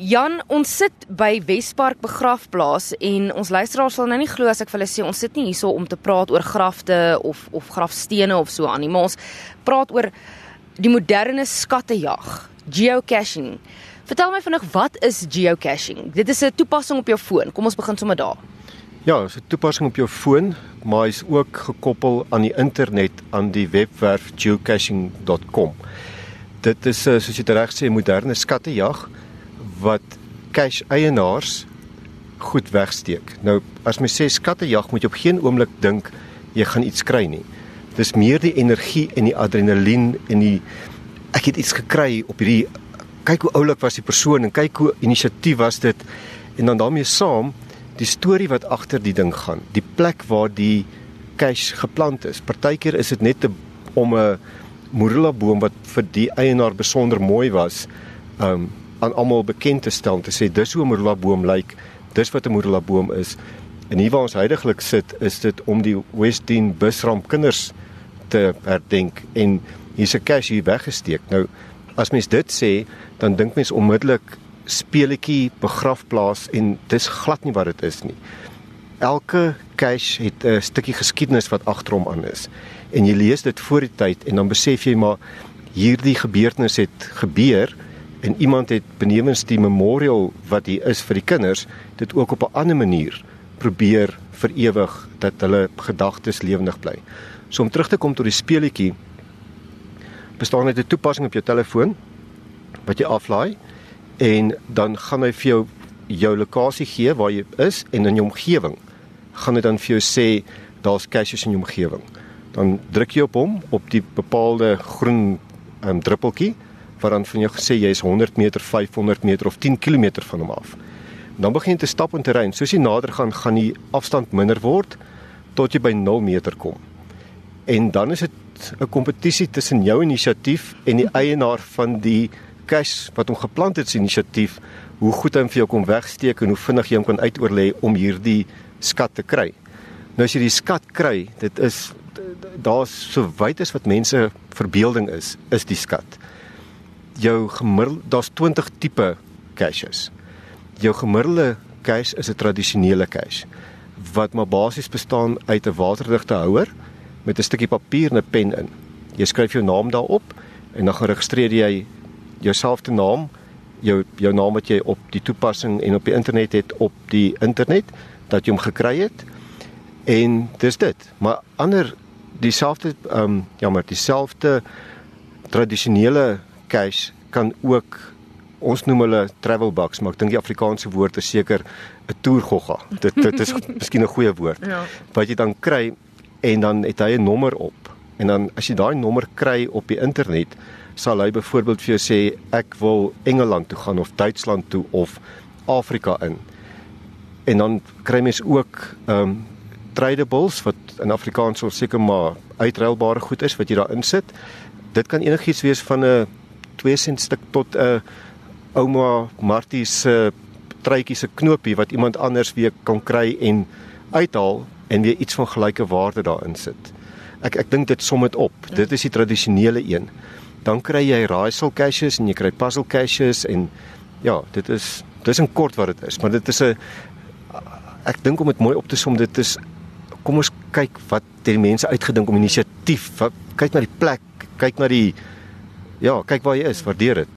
Jan, ons sit by Wespark begrafplaas en ons luisteraars sal nou nie glo as ek vir hulle sê ons sit nie hierso om te praat oor grafte of of grafstene of so aan nie, maar ons praat oor die moderne skattejag, geocaching. Vertel my vinnig wat is geocaching? Dit is 'n toepassing op jou foon. Kom ons begin sommer daar. Ja, dis 'n toepassing op jou foon, maar hy's ook gekoppel aan die internet aan die webwerf geocaching.com. Dit is eh, soos jy reg sê moderne skattejag wat cash eienaars goed wegsteek. Nou as mens sê skattejag moet jy op geen oomblik dink jy gaan iets kry nie. Dis meer die energie en die adrenalien en die ek het iets gekry op hierdie kyk hoe oulik was die persoon en kyk hoe inisiatief was dit en dan daarmee saam die storie wat agter die ding gaan. Die plek waar die cash geplant is. Partykeer is dit net 'n om 'n morula boom wat vir die eienaar besonder mooi was. Um aan almal bekend te stel te sê dis hoe 'n morula boom lyk, dis wat 'n morula boom is. En hier waar ons heidaglik sit, is dit om die Westdene busramp kinders te herdenk en hier's 'n hier weggesteek. Nou as mens dit sê, dan dink mens onmiddellik speletjie begrafplaas en dis glad nie wat dit is nie. Elke cash het 'n stukkie geskiedenis wat agter hom aan is. En jy lees dit voor die tyd en dan besef jy maar hierdie gebeurtenis het gebeur en iemand het benewens die memorial wat hier is vir die kinders dit ook op 'n ander manier probeer vir ewig dat hulle gedagtes lewendig bly. So om terug te kom tot die speletjie bestaan uit 'n toepassing op jou telefoon wat jy aflaai en dan gaan hy vir jou jou lokasie gee waar jy is en in jou omgewing gaan dit dan vir jou sê daar's caches in jou omgewing. Dan druk jy op hom op die bepaalde groen um, druppeltjie wat dan van jou gesê jy is 100 meter, 500 meter of 10 km van hom af. Dan begin jy te stap in terrein. Soos jy nader gaan, gaan die afstand minder word tot jy by 0 meter kom. En dan is dit 'n kompetisie tussen jou inisiatief en die eienaar van die cache wat hom geplant het se inisiatief, hoe goed hy hom vir jou kom wegsteek en hoe vinnig jy hom kan uitoorlê om hierdie skat te kry. Nou as jy die skat kry, dit is daar's so wyd as wat mense verbeelding is, is die skat jou gemiddeld daar's 20 tipe caches. Jou gemiddelde cache is 'n tradisionele cache wat maar basies bestaan uit 'n waterdigte houer met 'n stukkie papier en 'n pen in. Jy skryf jou naam daarop en dan geregistreer jy jouself te naam, jou jou naam wat jy op die toepassing en op die internet het op die internet dat jy hom gekry het. En dis dit. Maar ander dieselfde ehm um, ja, maar dieselfde tradisionele cache kan ook ons noem hulle travel bugs, maar ek dink die Afrikaanse woord is seker 'n toergogga. Dit dit is miskien 'n goeie woord. Ja. Wat jy dan kry en dan het hy 'n nommer op. En dan as jy daai nommer kry op die internet, sal hy byvoorbeeld vir jou sê ek wil Engeland toe gaan of Duitsland toe of Afrika in. En dan kry mens ook ehm um, tradables wat in Afrikaans sou seker maar uitruilbare goed is wat jy daar insit. Dit kan enigiets wees van 'n 2 sent stuk tot 'n uh, ouma Martie se truitjie se knopie wat iemand anders weer kan kry en uithaal en weer iets van gelyke waarde daarin sit. Ek ek dink dit som dit op. Ja. Dit is die tradisionele een. Dan kry jy raaisel caches en jy kry puzzle caches en ja, dit is dis 'n kort wat dit is, maar dit is 'n ek dink om dit mooi op te som, dit is kom ons kyk wat die mense uitgedink om inisiatief, kyk na die plek, kyk na die Ja, kyk waar jy is, waardeer dit.